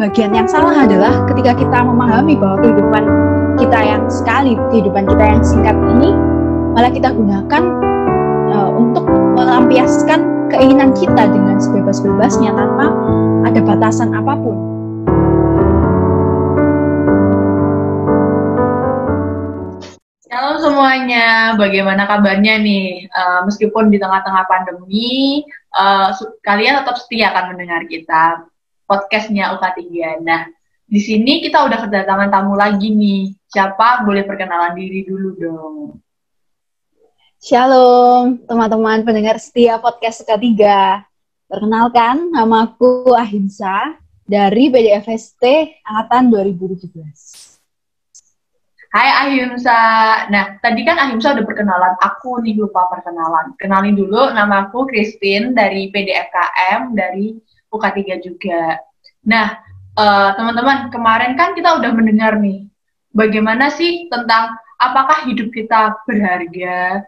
bagian yang salah adalah ketika kita memahami bahwa kehidupan kita yang sekali, kehidupan kita yang singkat ini, malah kita gunakan uh, untuk melampiaskan keinginan kita dengan sebebas-bebasnya tanpa ada batasan apa pun. Halo semuanya, bagaimana kabarnya nih? Uh, meskipun di tengah-tengah pandemi, uh, kalian tetap setia akan mendengar kita podcastnya UK3. Nah, di sini kita udah kedatangan tamu lagi nih. Siapa? Boleh perkenalan diri dulu dong. Shalom, teman-teman pendengar setia podcast UK3. Perkenalkan, nama aku Ahimsa dari PDFST Angkatan 2017. Hai Ahimsa. Nah, tadi kan Ahimsa udah perkenalan. Aku nih lupa perkenalan. Kenalin dulu, nama aku Christine dari PDFKM dari UK3 juga. Nah, uh, teman-teman, kemarin kan kita udah mendengar nih, bagaimana sih tentang apakah hidup kita berharga,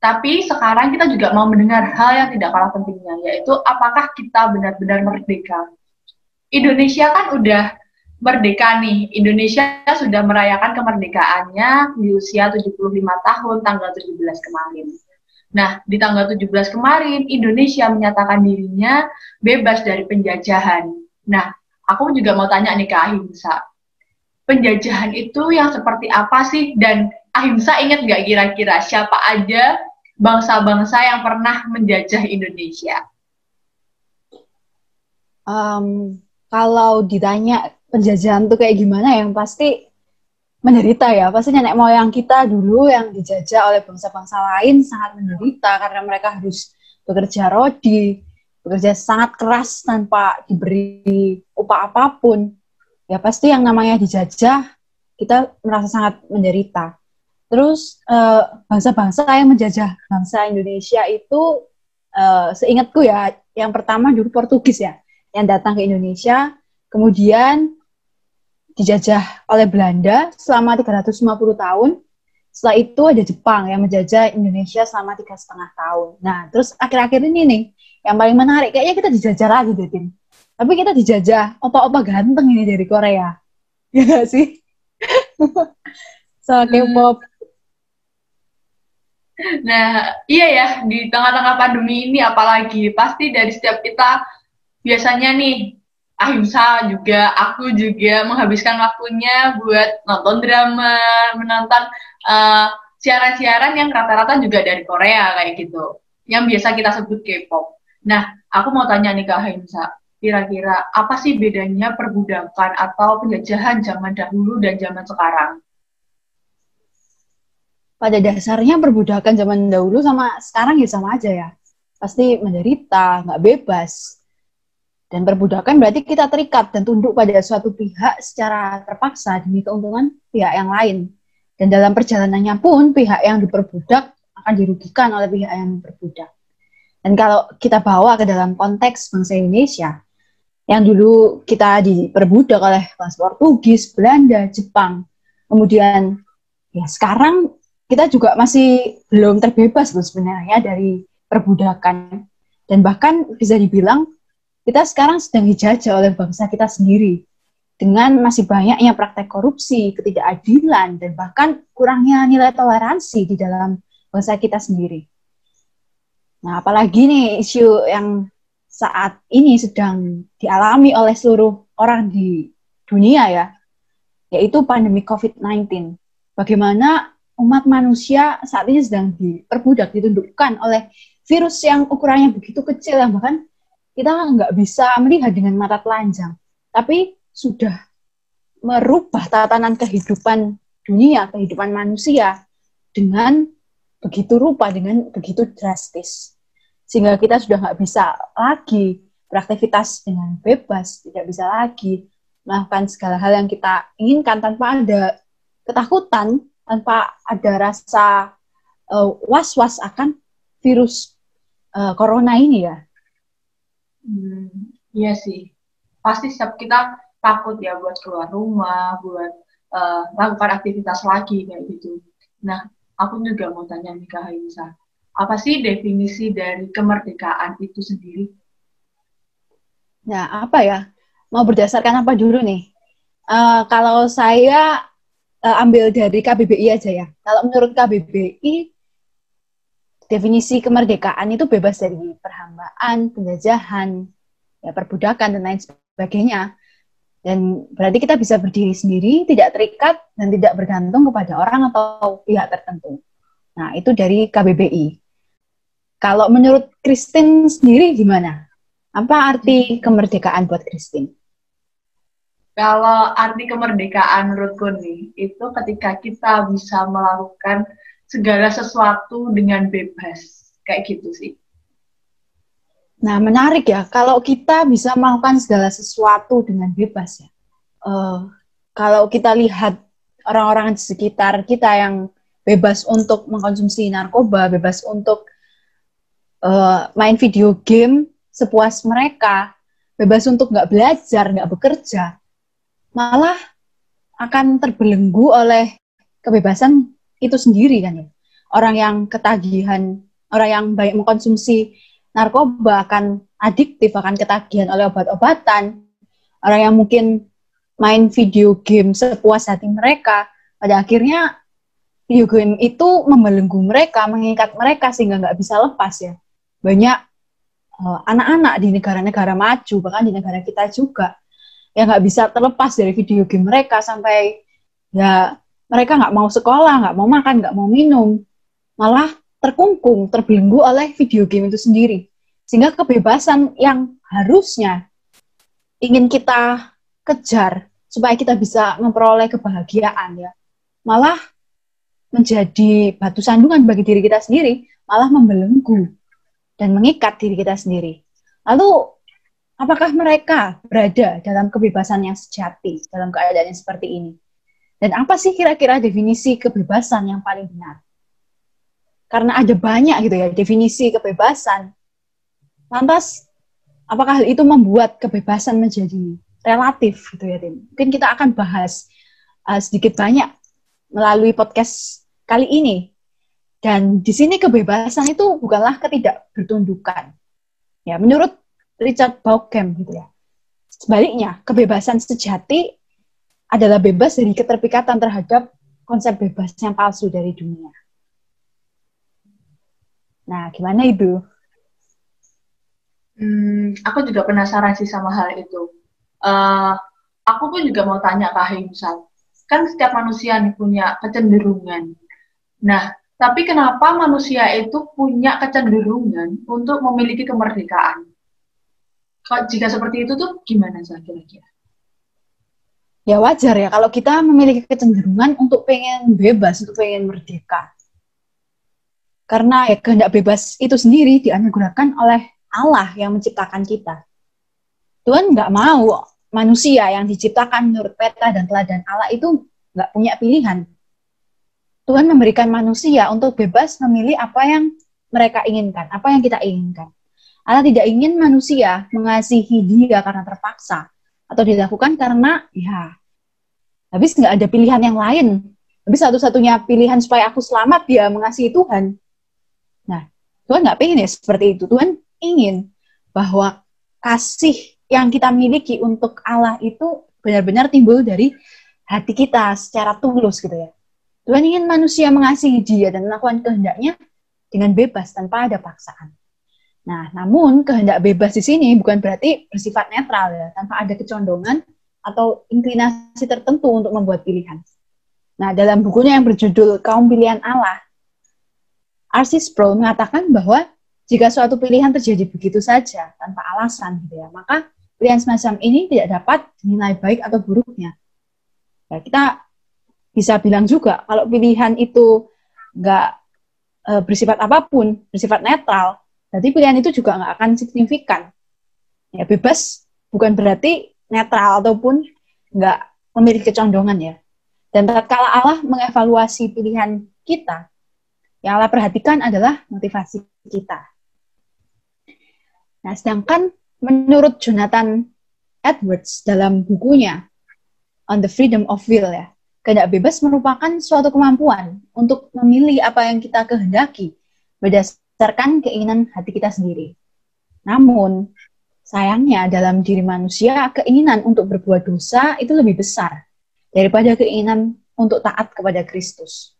tapi sekarang kita juga mau mendengar hal yang tidak kalah pentingnya, yaitu apakah kita benar-benar merdeka. Indonesia kan udah merdeka nih. Indonesia sudah merayakan kemerdekaannya di usia 75 tahun tanggal 17 kemarin. Nah, di tanggal 17 kemarin, Indonesia menyatakan dirinya bebas dari penjajahan. Nah, aku juga mau tanya nih ke Ahimsa. Penjajahan itu yang seperti apa sih? Dan Ahimsa ingat nggak kira-kira siapa aja bangsa-bangsa yang pernah menjajah Indonesia? Um, kalau ditanya penjajahan itu kayak gimana, yang pasti menderita ya. Pasti nenek moyang kita dulu yang dijajah oleh bangsa-bangsa lain sangat menderita karena mereka harus bekerja rodi, bekerja sangat keras tanpa diberi upah apa pun. Ya pasti yang namanya dijajah kita merasa sangat menderita. Terus eh, bangsa-bangsa yang menjajah bangsa Indonesia itu uh, seingatku ya, yang pertama dulu Portugis ya, yang datang ke Indonesia, kemudian dijajah oleh Belanda selama 350 tahun. Setelah itu ada Jepang yang menjajah Indonesia selama tiga setengah tahun. Nah, terus akhir-akhir ini nih, yang paling menarik, kayaknya kita dijajah lagi deh, Tim. Tapi kita dijajah opa-opa ganteng ini dari Korea. Ya gak sih? so, K-pop. Nah, iya ya, di tengah-tengah pandemi ini apalagi, pasti dari setiap kita biasanya nih Ahimsa juga, aku juga menghabiskan waktunya buat nonton drama, menonton uh, siaran-siaran yang rata-rata juga dari Korea kayak gitu, yang biasa kita sebut K-pop. Nah, aku mau tanya nih ke Ahimsa, kira-kira apa sih bedanya perbudakan atau penjajahan zaman dahulu dan zaman sekarang? Pada dasarnya perbudakan zaman dahulu sama sekarang ya sama aja ya. Pasti menderita, nggak bebas, dan perbudakan berarti kita terikat dan tunduk pada suatu pihak secara terpaksa demi keuntungan pihak yang lain. Dan dalam perjalanannya pun pihak yang diperbudak akan dirugikan oleh pihak yang diperbudak. Dan kalau kita bawa ke dalam konteks bangsa Indonesia, yang dulu kita diperbudak oleh bangsa Portugis, Belanda, Jepang, kemudian ya sekarang kita juga masih belum terbebas loh sebenarnya dari perbudakan. Dan bahkan bisa dibilang kita sekarang sedang dijajah oleh bangsa kita sendiri dengan masih banyaknya praktek korupsi, ketidakadilan, dan bahkan kurangnya nilai toleransi di dalam bangsa kita sendiri. Nah, apalagi nih isu yang saat ini sedang dialami oleh seluruh orang di dunia ya, yaitu pandemi COVID-19. Bagaimana umat manusia saat ini sedang diperbudak, ditundukkan oleh virus yang ukurannya begitu kecil, yang bahkan kita nggak bisa melihat dengan mata telanjang, tapi sudah merubah tatanan kehidupan dunia, kehidupan manusia dengan begitu rupa, dengan begitu drastis. Sehingga kita sudah nggak bisa lagi beraktivitas dengan bebas, tidak bisa lagi melakukan segala hal yang kita inginkan tanpa ada ketakutan, tanpa ada rasa uh, was-was akan virus uh, corona ini ya. Hmm, iya sih. Pasti setiap kita takut ya buat keluar rumah, buat uh, melakukan aktivitas lagi kayak gitu. Nah, aku juga mau tanya nih Kak Haisa. Apa sih definisi dari kemerdekaan itu sendiri? Nah, apa ya? mau berdasarkan apa dulu nih? Uh, kalau saya uh, ambil dari KBBI aja ya. Kalau menurut KBBI, definisi kemerdekaan itu bebas dari perhambaan, penjajahan, ya perbudakan dan lain sebagainya. Dan berarti kita bisa berdiri sendiri, tidak terikat dan tidak bergantung kepada orang atau pihak tertentu. Nah, itu dari KBBI. Kalau menurut Kristen sendiri gimana? Apa arti kemerdekaan buat Kristen? Kalau arti kemerdekaan menurutku nih, itu ketika kita bisa melakukan segala sesuatu dengan bebas. Kayak gitu sih. Nah, menarik ya. Kalau kita bisa melakukan segala sesuatu dengan bebas ya. Uh, kalau kita lihat orang-orang di sekitar kita yang bebas untuk mengkonsumsi narkoba, bebas untuk uh, main video game sepuas mereka, bebas untuk nggak belajar, nggak bekerja, malah akan terbelenggu oleh kebebasan itu sendiri kan ya. Orang yang ketagihan, orang yang baik mengkonsumsi narkoba akan adiktif, akan ketagihan oleh obat-obatan. Orang yang mungkin main video game sepuas hati mereka, pada akhirnya video game itu membelenggu mereka, mengikat mereka sehingga nggak bisa lepas ya. Banyak eh, anak-anak uh, di negara-negara maju, bahkan di negara kita juga, yang nggak bisa terlepas dari video game mereka sampai ya mereka nggak mau sekolah, nggak mau makan, nggak mau minum, malah terkungkung, terbelenggu oleh video game itu sendiri. Sehingga kebebasan yang harusnya ingin kita kejar supaya kita bisa memperoleh kebahagiaan ya, malah menjadi batu sandungan bagi diri kita sendiri, malah membelenggu dan mengikat diri kita sendiri. Lalu, apakah mereka berada dalam kebebasan yang sejati dalam keadaan yang seperti ini? Dan apa sih kira-kira definisi kebebasan yang paling benar? karena ada banyak gitu ya definisi kebebasan. Lantas, apakah hal itu membuat kebebasan menjadi relatif gitu ya, Tim? Mungkin kita akan bahas uh, sedikit banyak melalui podcast kali ini. Dan di sini kebebasan itu bukanlah ketidakbertundukan. Ya, menurut Richard Bauckham gitu ya. Sebaliknya, kebebasan sejati adalah bebas dari keterpikatan terhadap konsep bebas yang palsu dari dunia. Nah, gimana itu? Hmm, aku juga penasaran sih sama hal itu. Uh, aku pun juga mau tanya ke Himsal. Kan setiap manusia punya kecenderungan. Nah, tapi kenapa manusia itu punya kecenderungan untuk memiliki kemerdekaan? Jika seperti itu tuh gimana sih kira-kira? Ya wajar ya kalau kita memiliki kecenderungan untuk pengen bebas, untuk pengen merdeka. Karena ya kehendak bebas itu sendiri dianugerahkan oleh Allah yang menciptakan kita. Tuhan nggak mau manusia yang diciptakan menurut peta dan teladan Allah itu nggak punya pilihan. Tuhan memberikan manusia untuk bebas memilih apa yang mereka inginkan, apa yang kita inginkan. Allah tidak ingin manusia mengasihi dia karena terpaksa atau dilakukan karena ya habis nggak ada pilihan yang lain. Habis satu-satunya pilihan supaya aku selamat dia mengasihi Tuhan. Nah, Tuhan nggak pengen ya seperti itu. Tuhan ingin bahwa kasih yang kita miliki untuk Allah itu benar-benar timbul dari hati kita secara tulus gitu ya. Tuhan ingin manusia mengasihi dia dan melakukan kehendaknya dengan bebas tanpa ada paksaan. Nah, namun kehendak bebas di sini bukan berarti bersifat netral ya, tanpa ada kecondongan atau inklinasi tertentu untuk membuat pilihan. Nah, dalam bukunya yang berjudul Kaum Pilihan Allah, R.C. Sproul mengatakan bahwa jika suatu pilihan terjadi begitu saja tanpa alasan gitu ya, maka pilihan semacam ini tidak dapat dinilai baik atau buruknya. Ya, kita bisa bilang juga kalau pilihan itu nggak e, bersifat apa pun, bersifat netral, berarti pilihan itu juga nggak akan signifikan. Ya bebas bukan berarti netral ataupun nggak memiliki kecondongan ya. Dan tatkala Allah mengevaluasi pilihan kita, yang Allah perhatikan adalah motivasi kita. Nah, sedangkan menurut Jonathan Edwards dalam bukunya On the Freedom of Will ya, kehendak bebas merupakan suatu kemampuan untuk memilih apa yang kita kehendaki berdasarkan keinginan hati kita sendiri. Namun, sayangnya dalam diri manusia keinginan untuk berbuat dosa itu lebih besar daripada keinginan untuk taat kepada Kristus.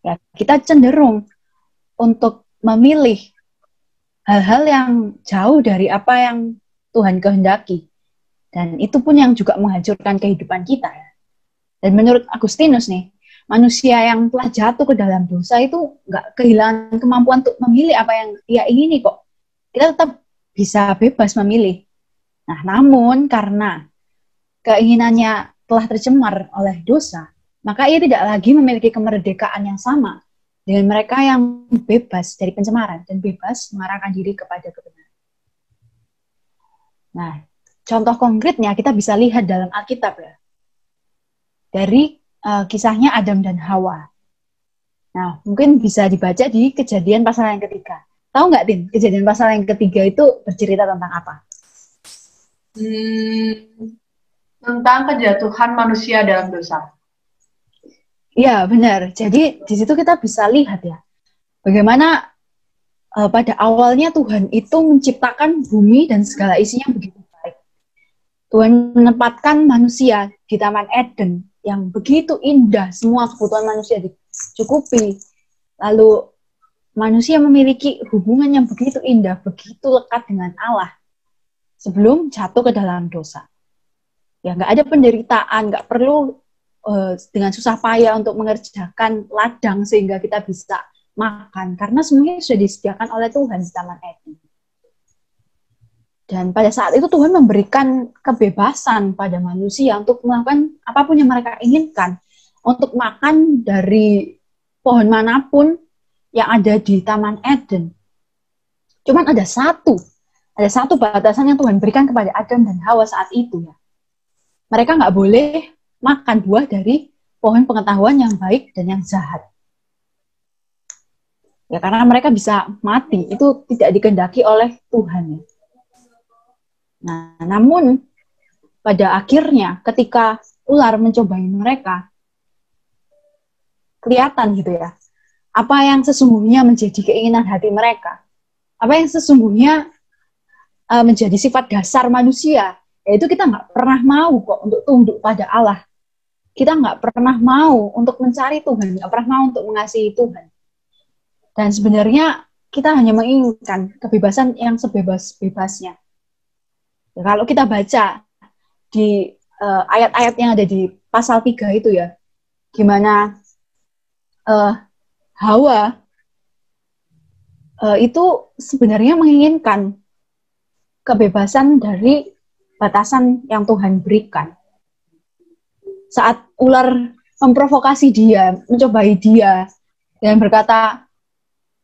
Ya, kita cenderung untuk memilih hal-hal yang jauh dari apa yang Tuhan kehendaki. Dan itu pun yang juga menghancurkan kehidupan kita. Ya. Dan menurut Agustinus nih, manusia yang telah jatuh ke dalam dosa itu nggak kehilangan kemampuan untuk memilih apa yang dia ingini kok. Kita tetap bisa bebas memilih. Nah, namun karena keinginannya telah tercemar oleh dosa, maka ia tidak lagi memiliki kemerdekaan yang sama dengan mereka yang bebas dari pencemaran dan bebas mengarahkan diri kepada kebenaran. Nah, contoh konkretnya kita bisa lihat dalam Alkitab ya. Dari uh, kisahnya Adam dan Hawa. Nah, mungkin bisa dibaca di kejadian pasal yang ketiga. Tahu nggak, Tin? Kejadian pasal yang ketiga itu bercerita tentang apa? Hmm, tentang kejatuhan manusia dalam dosa. Iya, benar. Jadi di situ kita bisa lihat ya, bagaimana uh, pada awalnya Tuhan itu menciptakan bumi dan segala isinya begitu baik. Tuhan menempatkan manusia di Taman Eden yang begitu indah, semua kebutuhan manusia dicukupi. Lalu manusia memiliki hubungan yang begitu indah, begitu lekat dengan Allah sebelum jatuh ke dalam dosa. Ya, nggak ada penderitaan, nggak perlu uh, dengan susah payah untuk mengerjakan ladang sehingga kita bisa makan, karena semuanya sudah disediakan oleh Tuhan di Taman Eden. Dan pada saat itu Tuhan memberikan kebebasan pada manusia untuk melakukan apa pun yang mereka inginkan, untuk makan dari pohon mana pun, yang ada di Taman Eden. Cuman ada satu, ada satu batasan yang Tuhan berikan kepada Adam dan Hawa saat itu ya. Mereka nggak boleh makan buah dari pohon pengetahuan yang baik dan yang jahat. Ya karena mereka bisa mati, itu tidak dikendaki oleh Tuhan ya. Nah, namun pada akhirnya ketika ular mencobai mereka, kelihatan gitu ya, apa yang sesungguhnya menjadi keinginan hati mereka, apa yang sesungguhnya uh, menjadi sifat dasar manusia, yaitu kita nggak pernah mau kok untuk tunduk pada Allah. Kita nggak pernah mau untuk mencari Tuhan, nggak pernah mau untuk mengasihi Tuhan. Dan sebenarnya kita hanya menginginkan kebebasan yang sebebas-bebasnya. Kalau kita baca di uh, ayat-ayat yang ada di pasal 3 itu ya, gimana uh, Hawa uh, itu sebenarnya menginginkan kebebasan dari batasan yang Tuhan berikan. Saat ular memprovokasi dia, mencobai dia, dan berkata,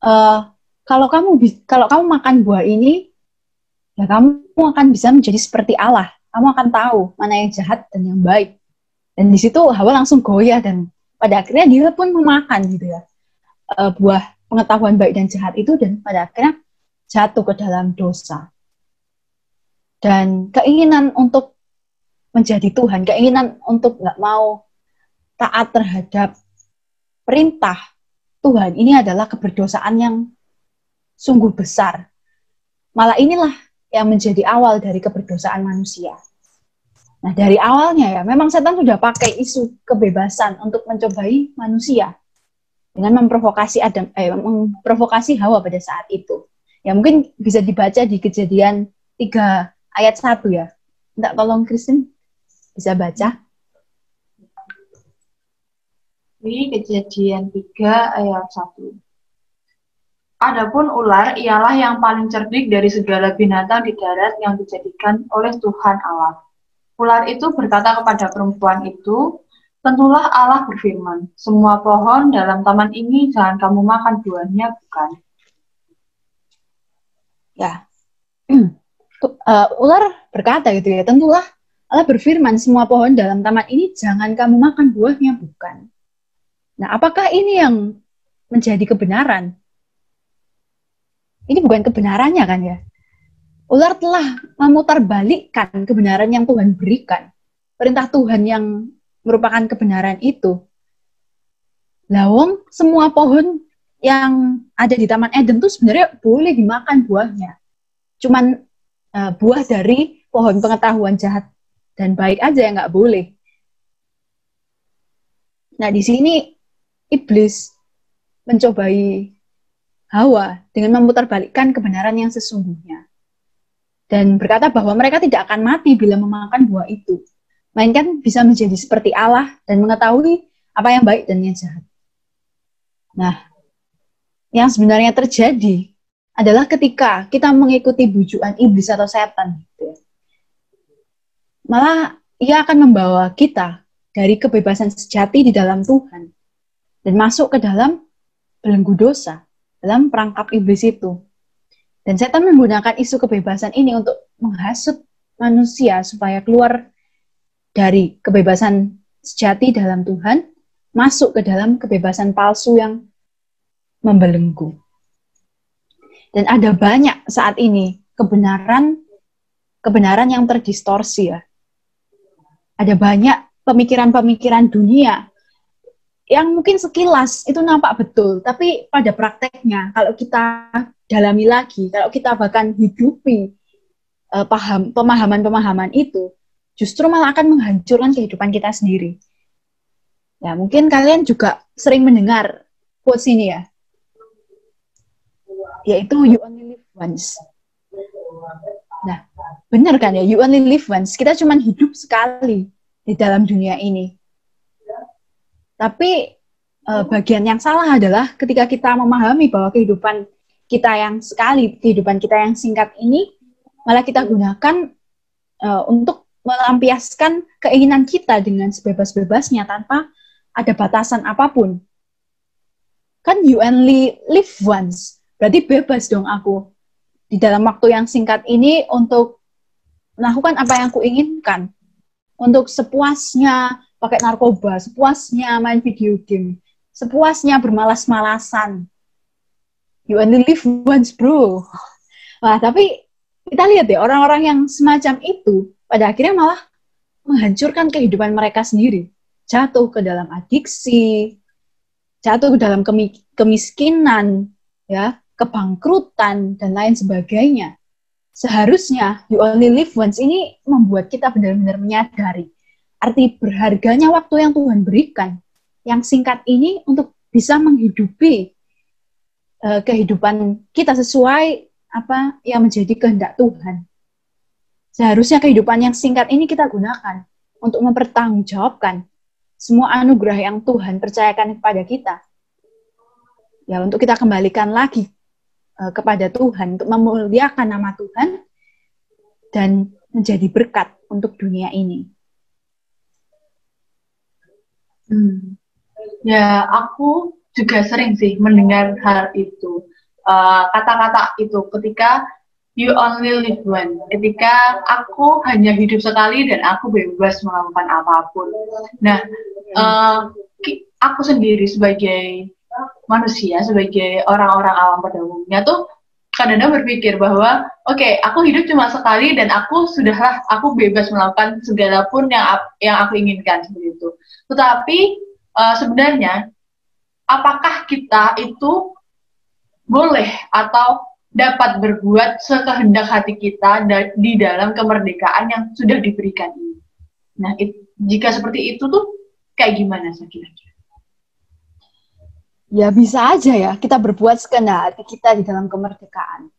e, kalau kamu kalau kamu makan buah ini, ya kamu akan bisa menjadi seperti Allah. Kamu akan tahu mana yang jahat dan yang baik. Dan di situ Hawa langsung goyah dan pada akhirnya dia pun memakan gitu ya uh, buah pengetahuan baik dan jahat itu dan pada akhirnya jatuh ke dalam dosa. Dan keinginan untuk menjadi Tuhan, keinginan untuk nggak mau taat terhadap perintah Tuhan, ini adalah keberdosaan yang sungguh besar. Malah inilah yang menjadi awal dari keberdosaan manusia. Nah, dari awalnya ya, memang setan sudah pakai isu kebebasan untuk mencobai manusia dengan memprovokasi Adam eh memprovokasi Hawa pada saat itu. Ya mungkin bisa dibaca di kejadian 3 ayat 1 ya. Enggak tolong Kristen bisa baca. Di kejadian 3 ayat 1. Adapun ular ialah yang paling cerdik dari segala binatang di darat yang dijadikan oleh Tuhan Allah. Ular itu berkata kepada perempuan itu, Tentulah Allah berfirman, semua pohon dalam taman ini jangan kamu makan buahnya, bukan? Ya, uh, ular berkata gitu ya, tentulah Allah berfirman, semua pohon dalam taman ini jangan kamu makan buahnya, bukan? Nah, apakah ini yang menjadi kebenaran? Ini bukan kebenarannya kan ya? Ular telah memutarbalikkan kebenaran yang Tuhan berikan. Perintah Tuhan yang merupakan kebenaran itu. Lawang semua pohon yang ada di Taman Eden tuh sebenarnya boleh dimakan buahnya. Cuman uh, buah dari pohon pengetahuan jahat dan baik aja yang nggak boleh. Nah di sini iblis mencobai Hawa dengan memutarbalikkan kebenaran yang sesungguhnya dan berkata bahwa mereka tidak akan mati bila memakan buah itu, melainkan bisa menjadi seperti Allah dan mengetahui apa yang baik dan yang jahat. Nah, yang sebenarnya terjadi adalah ketika kita mengikuti bujukan iblis atau setan. Gitu ya. Malah ia akan membawa kita dari kebebasan sejati di dalam Tuhan dan masuk ke dalam belenggu dosa, dalam perangkap iblis itu. Dan setan menggunakan isu kebebasan ini untuk menghasut manusia supaya keluar dari kebebasan sejati dalam Tuhan, masuk ke dalam kebebasan palsu yang membelenggu. Dan ada banyak saat ini kebenaran kebenaran yang terdistorsi ya. Ada banyak pemikiran-pemikiran dunia yang mungkin sekilas itu nampak betul, tapi pada prakteknya kalau kita dalami lagi, kalau kita bahkan hidupi uh, paham pemahaman-pemahaman itu, justru malah akan menghancurkan kehidupan kita sendiri. Ya, mungkin kalian juga sering mendengar quotes ini ya, yaitu you only live once. Nah, benar kan ya, you only live once. Kita cuma hidup sekali di dalam dunia ini. Tapi uh, bagian yang salah adalah ketika kita memahami bahwa kehidupan kita yang sekali, kehidupan kita yang singkat ini, malah kita gunakan uh, untuk melampiaskan keinginan kita dengan sebebas-bebasnya tanpa ada batasan apa pun. Kan you only live once, berarti bebas dong aku. Di dalam waktu yang singkat ini untuk melakukan apa yang aku inginkan, untuk sepuasnya pakai narkoba, sepuasnya main video game, sepuasnya bermalas-malasan, you only live once bro. Wah tapi kita lihat ya orang-orang yang semacam itu pada akhirnya malah menghancurkan kehidupan mereka sendiri. Jatuh ke dalam adiksi jatuh ke dalam kemiskinan ya kebangkrutan dan lain sebagainya. Seharusnya you only live once ini membuat kita benar-benar menyadari arti berharganya waktu yang Tuhan berikan yang singkat ini untuk bisa menghidupi uh, kehidupan kita sesuai apa yang menjadi kehendak Tuhan. Seharusnya kehidupan yang singkat ini kita gunakan untuk mempertanggungjawabkan semua anugerah yang Tuhan percayakan kepada kita. Ya, untuk kita kembalikan lagi uh, kepada Tuhan, untuk memuliakan nama Tuhan dan menjadi berkat untuk dunia ini. Hmm. Ya, aku juga sering sih mendengar hal itu. Eh, kata-kata uh, itu ketika you only live one ketika aku hanya hidup sekali dan aku bebas melakukan apa pun. Nah uh, aku sendiri sebagai manusia sebagai orang-orang awam pada umumnya tuh kadang-kadang berpikir bahwa oke okay, aku hidup cuma sekali dan aku sudahlah aku bebas melakukan segala pun yang yang aku inginkan seperti itu tetapi uh, sebenarnya apakah kita itu boleh atau dapat berbuat sekehendak hati kita di dalam kemerdekaan yang sudah diberikan ini. Nah, it, jika seperti itu tuh kayak gimana saya kira-kira? Ya bisa aja ya kita berbuat sekehendak hati kita di dalam kemerdekaan.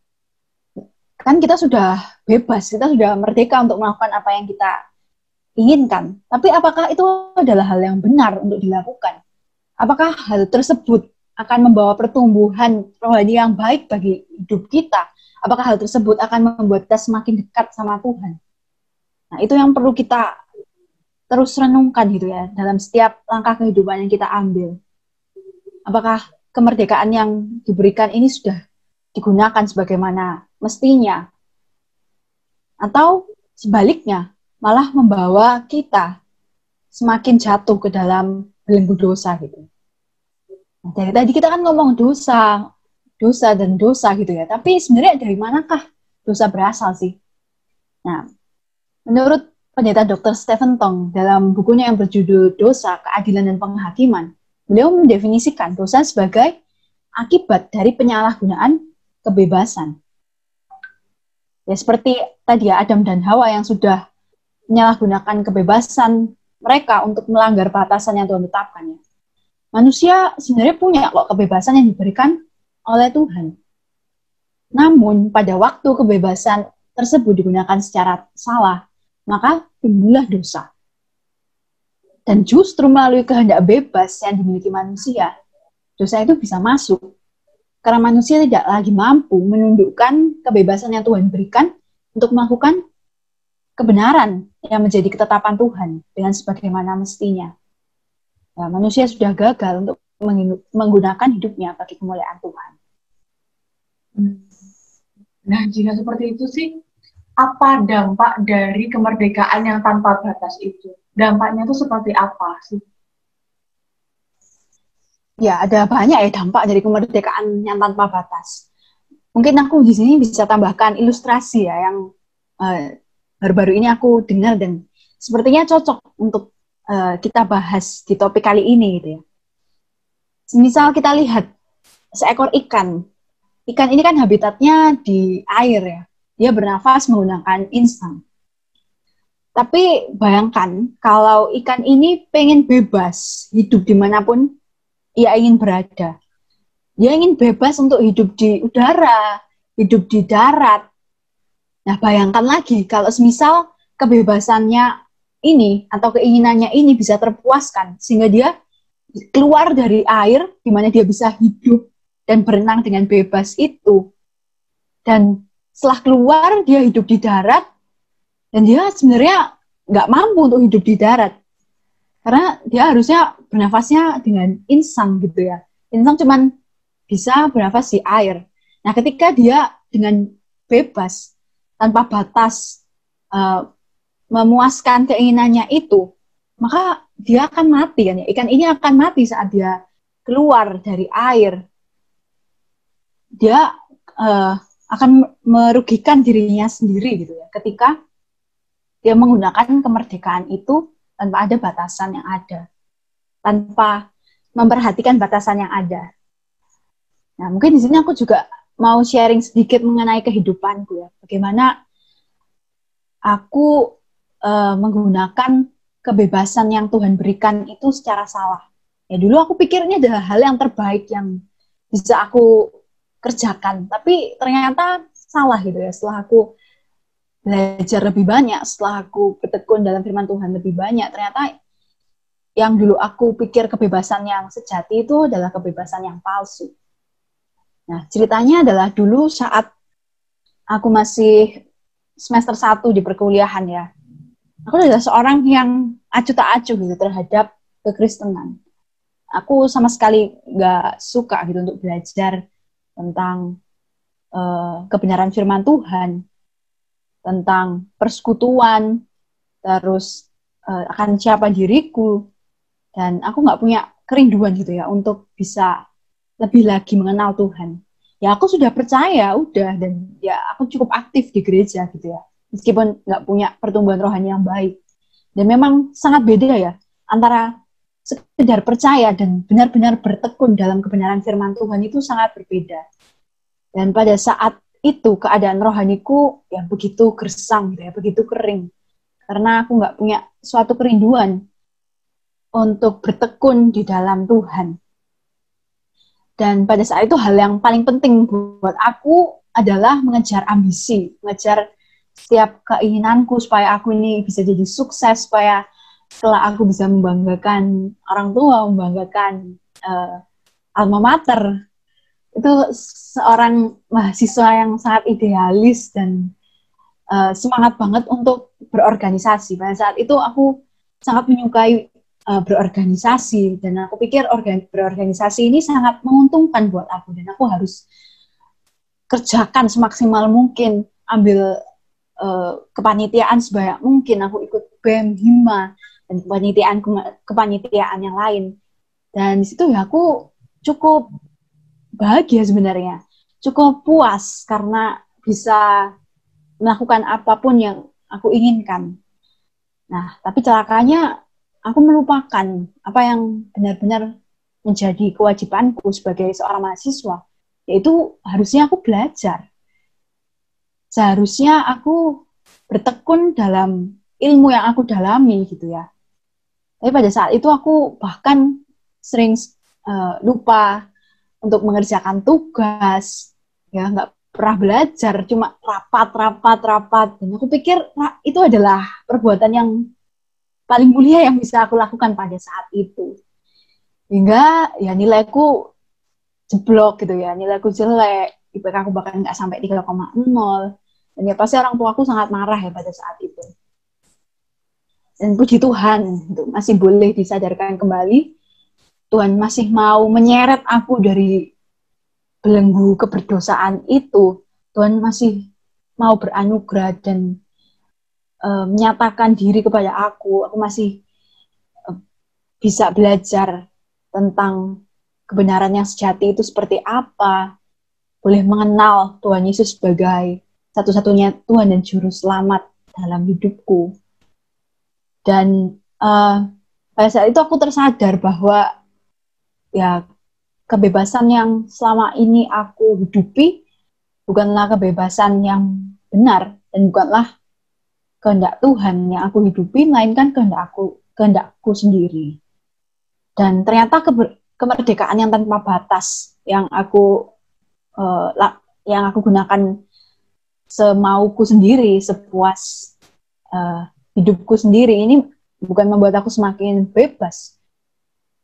Kan kita sudah bebas, kita sudah merdeka untuk melakukan apa yang kita inginkan. Tapi apakah itu adalah hal yang benar untuk dilakukan? apakah hal tersebut akan membawa pertumbuhan rohani yang baik bagi hidup kita? Apakah hal tersebut akan membuat kita semakin dekat sama Tuhan? Nah, itu yang perlu kita terus renungkan gitu ya dalam setiap langkah kehidupan yang kita ambil. Apakah kemerdekaan yang diberikan ini sudah digunakan sebagaimana mestinya? Atau sebaliknya, malah membawa kita semakin jatuh ke dalam belenggu dosa gitu. Nah, dari tadi kita kan ngomong dosa, dosa dan dosa gitu ya. Tapi sebenarnya dari manakah dosa berasal sih? Nah, menurut pendeta Dr. Stephen Tong dalam bukunya yang berjudul Dosa, Keadilan dan Penghakiman, beliau mendefinisikan dosa sebagai akibat dari penyalahgunaan kebebasan. Ya seperti tadi ya Adam dan Hawa yang sudah menyalahgunakan kebebasan mereka untuk melanggar batasan yang Tuhan tetapkan ya. Manusia sebenarnya punya kok kebebasan yang diberikan oleh Tuhan. Namun pada waktu kebebasan tersebut digunakan secara salah, maka timbullah dosa. Dan justru melalui kehendak bebas yang dimiliki manusia, dosa itu bisa masuk. Karena manusia tidak lagi mampu menundukkan kebebasan yang Tuhan berikan untuk melakukan kebenaran yang menjadi ketetapan Tuhan dengan sebagaimana mestinya. Ya, manusia sudah gagal untuk menggunakan hidupnya bagi kemuliaan Tuhan. Hmm. Nah, jika seperti itu sih, apa dampak dari kemerdekaan yang tanpa batas itu? dampaknya itu seperti apa sih? Ya, ada banyak ya dampak dari kemerdekaan yang tanpa batas. Mungkin aku di sini bisa tambahkan ilustrasi ya yang baru baru-baru ini aku dengar dan sepertinya cocok untuk uh, kita bahas di topik kali ini gitu ya. Misal kita lihat seekor ikan. Ikan ini kan habitatnya di air ya. Dia bernafas menggunakan insang. Tapi bayangkan kalau ikan ini pengen bebas hidup di mana pun ia ingin berada. Dia ingin bebas untuk hidup di udara, hidup di darat. Nah bayangkan lagi kalau semisal kebebasannya ini atau keinginannya ini bisa terpuaskan sehingga dia keluar dari air di mana dia bisa hidup dan berenang dengan bebas itu. Dan setelah keluar dia hidup di darat dan dia sebenarnya nggak mampu untuk hidup di darat. Karena dia harusnya bernafasnya dengan insang gitu ya. Insang cuman bisa bernafas di air. Nah ketika dia dengan bebas tanpa batas uh, memuaskan keinginannya itu maka dia akan mati kan ya? Ikan ini akan mati saat dia keluar dari air. Dia uh, akan merugikan dirinya sendiri gitu ya. Ketika dia menggunakan kemerdekaan itu tanpa ada batasan yang ada, tanpa memperhatikan batasan yang ada. Nah, mungkin di sini aku juga mau sharing sedikit mengenai kehidupanku ya, bagaimana aku uh, menggunakan kebebasan yang Tuhan berikan itu secara salah. Ya dulu aku pikir ini adalah hal yang terbaik yang bisa aku kerjakan, tapi ternyata salah gitu ya. Setelah aku belajar lebih banyak setelah aku bertekun dalam firman Tuhan lebih banyak ternyata yang dulu aku pikir kebebasan yang sejati itu adalah kebebasan yang palsu. Nah, ceritanya adalah dulu saat aku masih semester 1 di perkuliahan ya. Aku adalah seorang yang acuh tak acuh gitu terhadap kekristenan. Aku sama sekali nggak suka gitu untuk belajar tentang uh, kebenaran firman Tuhan tentang persekutuan, terus uh, akan siapa diriku, dan aku nggak punya kerinduan gitu ya untuk bisa lebih lagi mengenal Tuhan. Ya aku sudah percaya, udah, dan ya aku cukup aktif di gereja gitu ya, meskipun nggak punya pertumbuhan rohani yang baik. Dan memang sangat beda ya antara sekedar percaya dan benar-benar bertekun dalam kebenaran firman Tuhan itu sangat berbeda. Dan pada saat itu keadaan rohaniku ya begitu gersang gitu ya, begitu kering. Karena aku nggak punya suatu kerinduan untuk bertekun di dalam Tuhan. Dan pada saat itu hal yang paling penting buat aku adalah mengejar ambisi, mengejar setiap keinginanku supaya aku ini bisa jadi sukses, supaya setelah aku bisa membanggakan orang tua, membanggakan uh, alma mater, itu seorang mahasiswa yang sangat idealis dan uh, semangat banget untuk berorganisasi. Pada saat itu aku sangat menyukai uh, berorganisasi. Dan aku pikir organ berorganisasi ini sangat menguntungkan buat aku. Dan aku harus kerjakan semaksimal mungkin, ambil uh, kepanitiaan sebanyak mungkin, aku ikut BEM, HIMA dan kepanitiaan kepanitiaan yang lain. Dan di situ ya aku cukup bahagia sebenarnya. Cukup puas karena bisa melakukan apa pun yang aku inginkan. Nah, tapi celakanya aku melupakan apa yang benar-benar menjadi kewajibanku sebagai seorang mahasiswa, yaitu harusnya aku belajar. seharusnya aku bertekun dalam ilmu yang aku dalami gitu ya. Tapi pada saat itu aku bahkan sering uh, lupa untuk mengerjakan tugas, ya nggak pernah belajar, cuma rapat, rapat, rapat. Dan aku pikir itu adalah perbuatan yang paling mulia yang bisa aku lakukan pada saat itu. Hingga ya nilaiku jeblok gitu ya, nilaiku jelek, IPK aku bahkan nggak sampai 3,0. Dan ya pasti orang tua aku sangat marah ya pada saat itu. Dan puji Tuhan untuk masih boleh disadarkan kembali. Tuhan masih mau menyeret aku dari belenggu keberdosaan itu. Tuhan masih mau beranugerah dan uh, menyatakan diri kepada aku aku masih uh, bisa belajar tentang kebenaran yang sejati itu seperti apa boleh mengenal Tuhan Yesus sebagai satu-satunya Tuhan dan Juru Selamat dalam hidupku. Dan uh, pada saat itu aku tersadar bahwa ya kebebasan yang selama ini aku hidupi bukanlah kebebasan yang benar dan bukanlah kehendak Tuhan yang aku hidupi melainkan kehendak aku kehendakku sendiri dan ternyata ke, kemerdekaan yang tanpa batas yang aku uh, yang aku gunakan semauku sendiri sepuas uh, hidupku sendiri ini bukan membuat aku semakin bebas,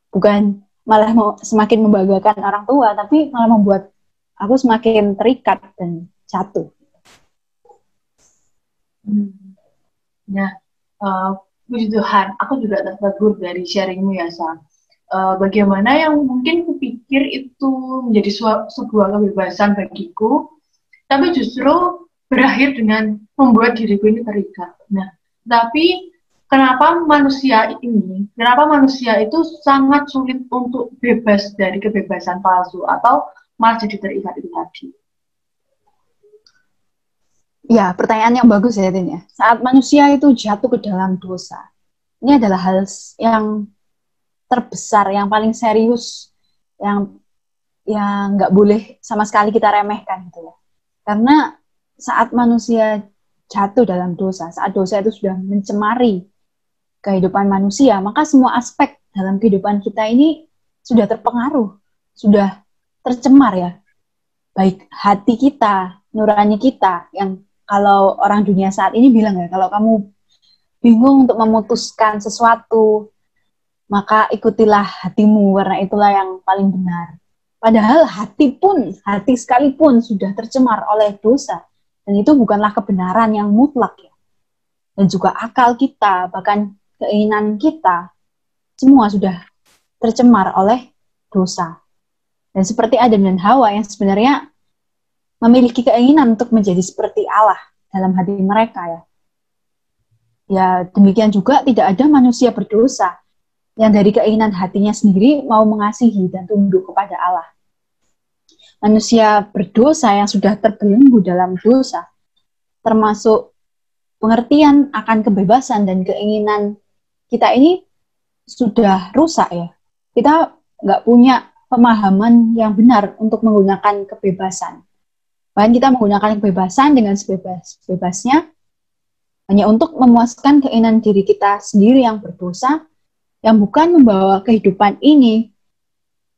bukan malah mau semakin membanggakan orang tua, tapi malah membuat aku semakin terikat dan jatuh. Hmm. Nah, uh, puji Tuhan, aku juga tertegur dari sharingmu ya, Sa. Uh, bagaimana yang mungkin kupikir itu menjadi sebuah kebebasan bagiku, tapi justru berakhir dengan membuat diriku ini terikat. Nah, tapi kenapa manusia ini, kenapa manusia itu sangat sulit untuk bebas dari kebebasan palsu atau malah jadi terikat itu tadi? Ya, pertanyaan yang bagus ya, Tin, ya. Saat manusia itu jatuh ke dalam dosa, ini adalah hal yang terbesar, yang paling serius, yang yang nggak boleh sama sekali kita remehkan gitu ya. Karena saat manusia jatuh dalam dosa, saat dosa itu sudah mencemari kehidupan manusia, maka semua aspek dalam kehidupan kita ini sudah terpengaruh, sudah tercemar ya. Baik hati kita, nurani kita, yang kalau orang dunia saat ini bilang ya, kalau kamu bingung untuk memutuskan sesuatu, maka ikutilah hatimu, karena itulah yang paling benar. Padahal hati pun, hati sekalipun sudah tercemar oleh dosa, dan itu bukanlah kebenaran yang mutlak ya. Dan juga akal kita, bahkan keinginan kita, semua sudah tercemar oleh dosa. Dan seperti Adam dan Hawa yang sebenarnya memiliki keinginan untuk menjadi seperti Allah dalam hati mereka ya. Ya demikian juga tidak ada manusia berdosa yang dari keinginan hatinya sendiri mau mengasihi dan tunduk kepada Allah manusia berdosa yang sudah terbelenggu dalam dosa, termasuk pengertian akan kebebasan dan keinginan kita ini sudah rusak ya. Kita nggak punya pemahaman yang benar untuk menggunakan kebebasan. Bahkan kita menggunakan kebebasan dengan sebebas-bebasnya hanya untuk memuaskan keinginan diri kita sendiri yang berdosa, yang bukan membawa kehidupan ini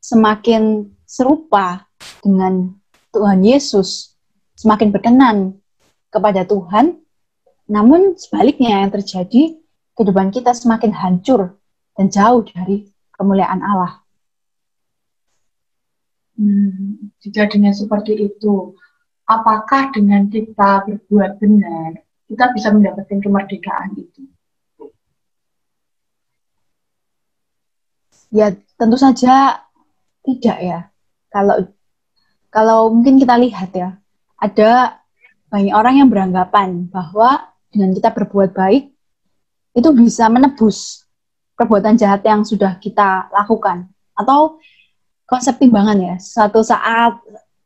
semakin serupa dengan Tuhan Yesus, semakin berkenan kepada Tuhan, namun sebaliknya yang terjadi, kehidupan kita semakin hancur dan jauh dari kemuliaan Allah. Hmm, jika seperti itu, apakah dengan kita berbuat benar, kita bisa mendapatkan kemerdekaan itu? Ya, tentu saja tidak ya. Kalau kalau mungkin kita lihat ya, ada banyak orang yang beranggapan bahwa dengan kita berbuat baik, itu bisa menebus perbuatan jahat yang sudah kita lakukan. Atau konsep timbangan ya, suatu saat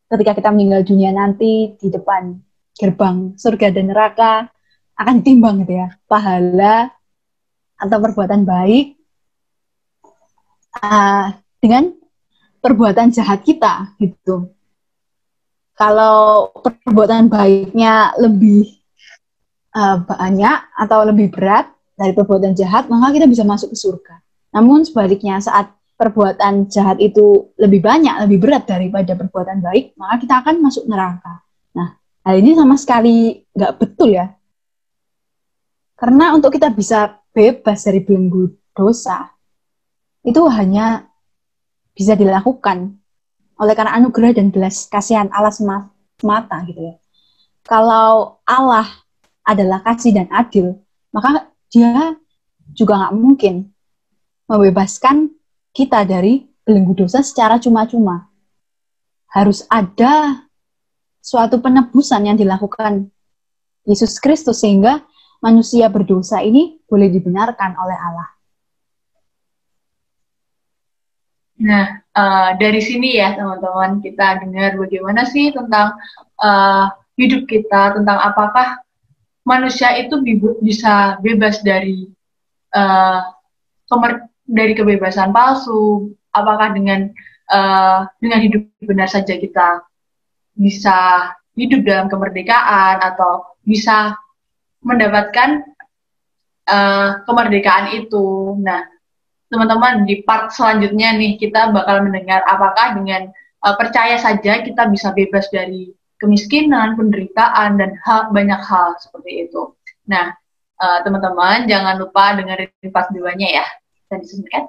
ketika kita meninggal dunia nanti di depan gerbang surga dan neraka akan ditimbang gitu ya, pahala atau perbuatan baik uh, dengan perbuatan jahat kita gitu. kalau perbuatan baiknya lebih uh, banyak atau lebih berat dari perbuatan jahat, maka kita bisa masuk ke surga. Namun sebaliknya saat perbuatan jahat itu lebih banyak, lebih berat daripada perbuatan baik, maka kita akan masuk neraka. Nah, hal ini sama sekali nggak betul ya. Karena untuk kita bisa bebas dari belenggu dosa, itu hanya bisa dilakukan oleh karena anugerah dan belas kasihan Allah semata gitu ya. Kalau Allah adalah kasih dan adil, maka dia juga nggak mungkin membebaskan kita dari belenggu dosa secara cuma-cuma. Harus ada suatu penebusan yang dilakukan Yesus Kristus sehingga manusia berdosa ini boleh dibenarkan oleh Allah. Nah, uh, dari sini ya teman-teman kita dengar bagaimana sih tentang uh, hidup kita, tentang apakah manusia itu bisa bebas dari uh, dari kebebasan palsu, apakah dengan uh, dengan hidup benar saja kita bisa hidup dalam kemerdekaan atau bisa mendapatkan uh, kemerdekaan itu. Nah, teman-teman di part selanjutnya nih kita bakal mendengar apakah dengan uh, percaya saja kita bisa bebas dari kemiskinan, penderitaan dan hal, banyak hal seperti itu. Nah, uh, teman-teman jangan lupa dengerin part 2-nya ya dan disembunyikan.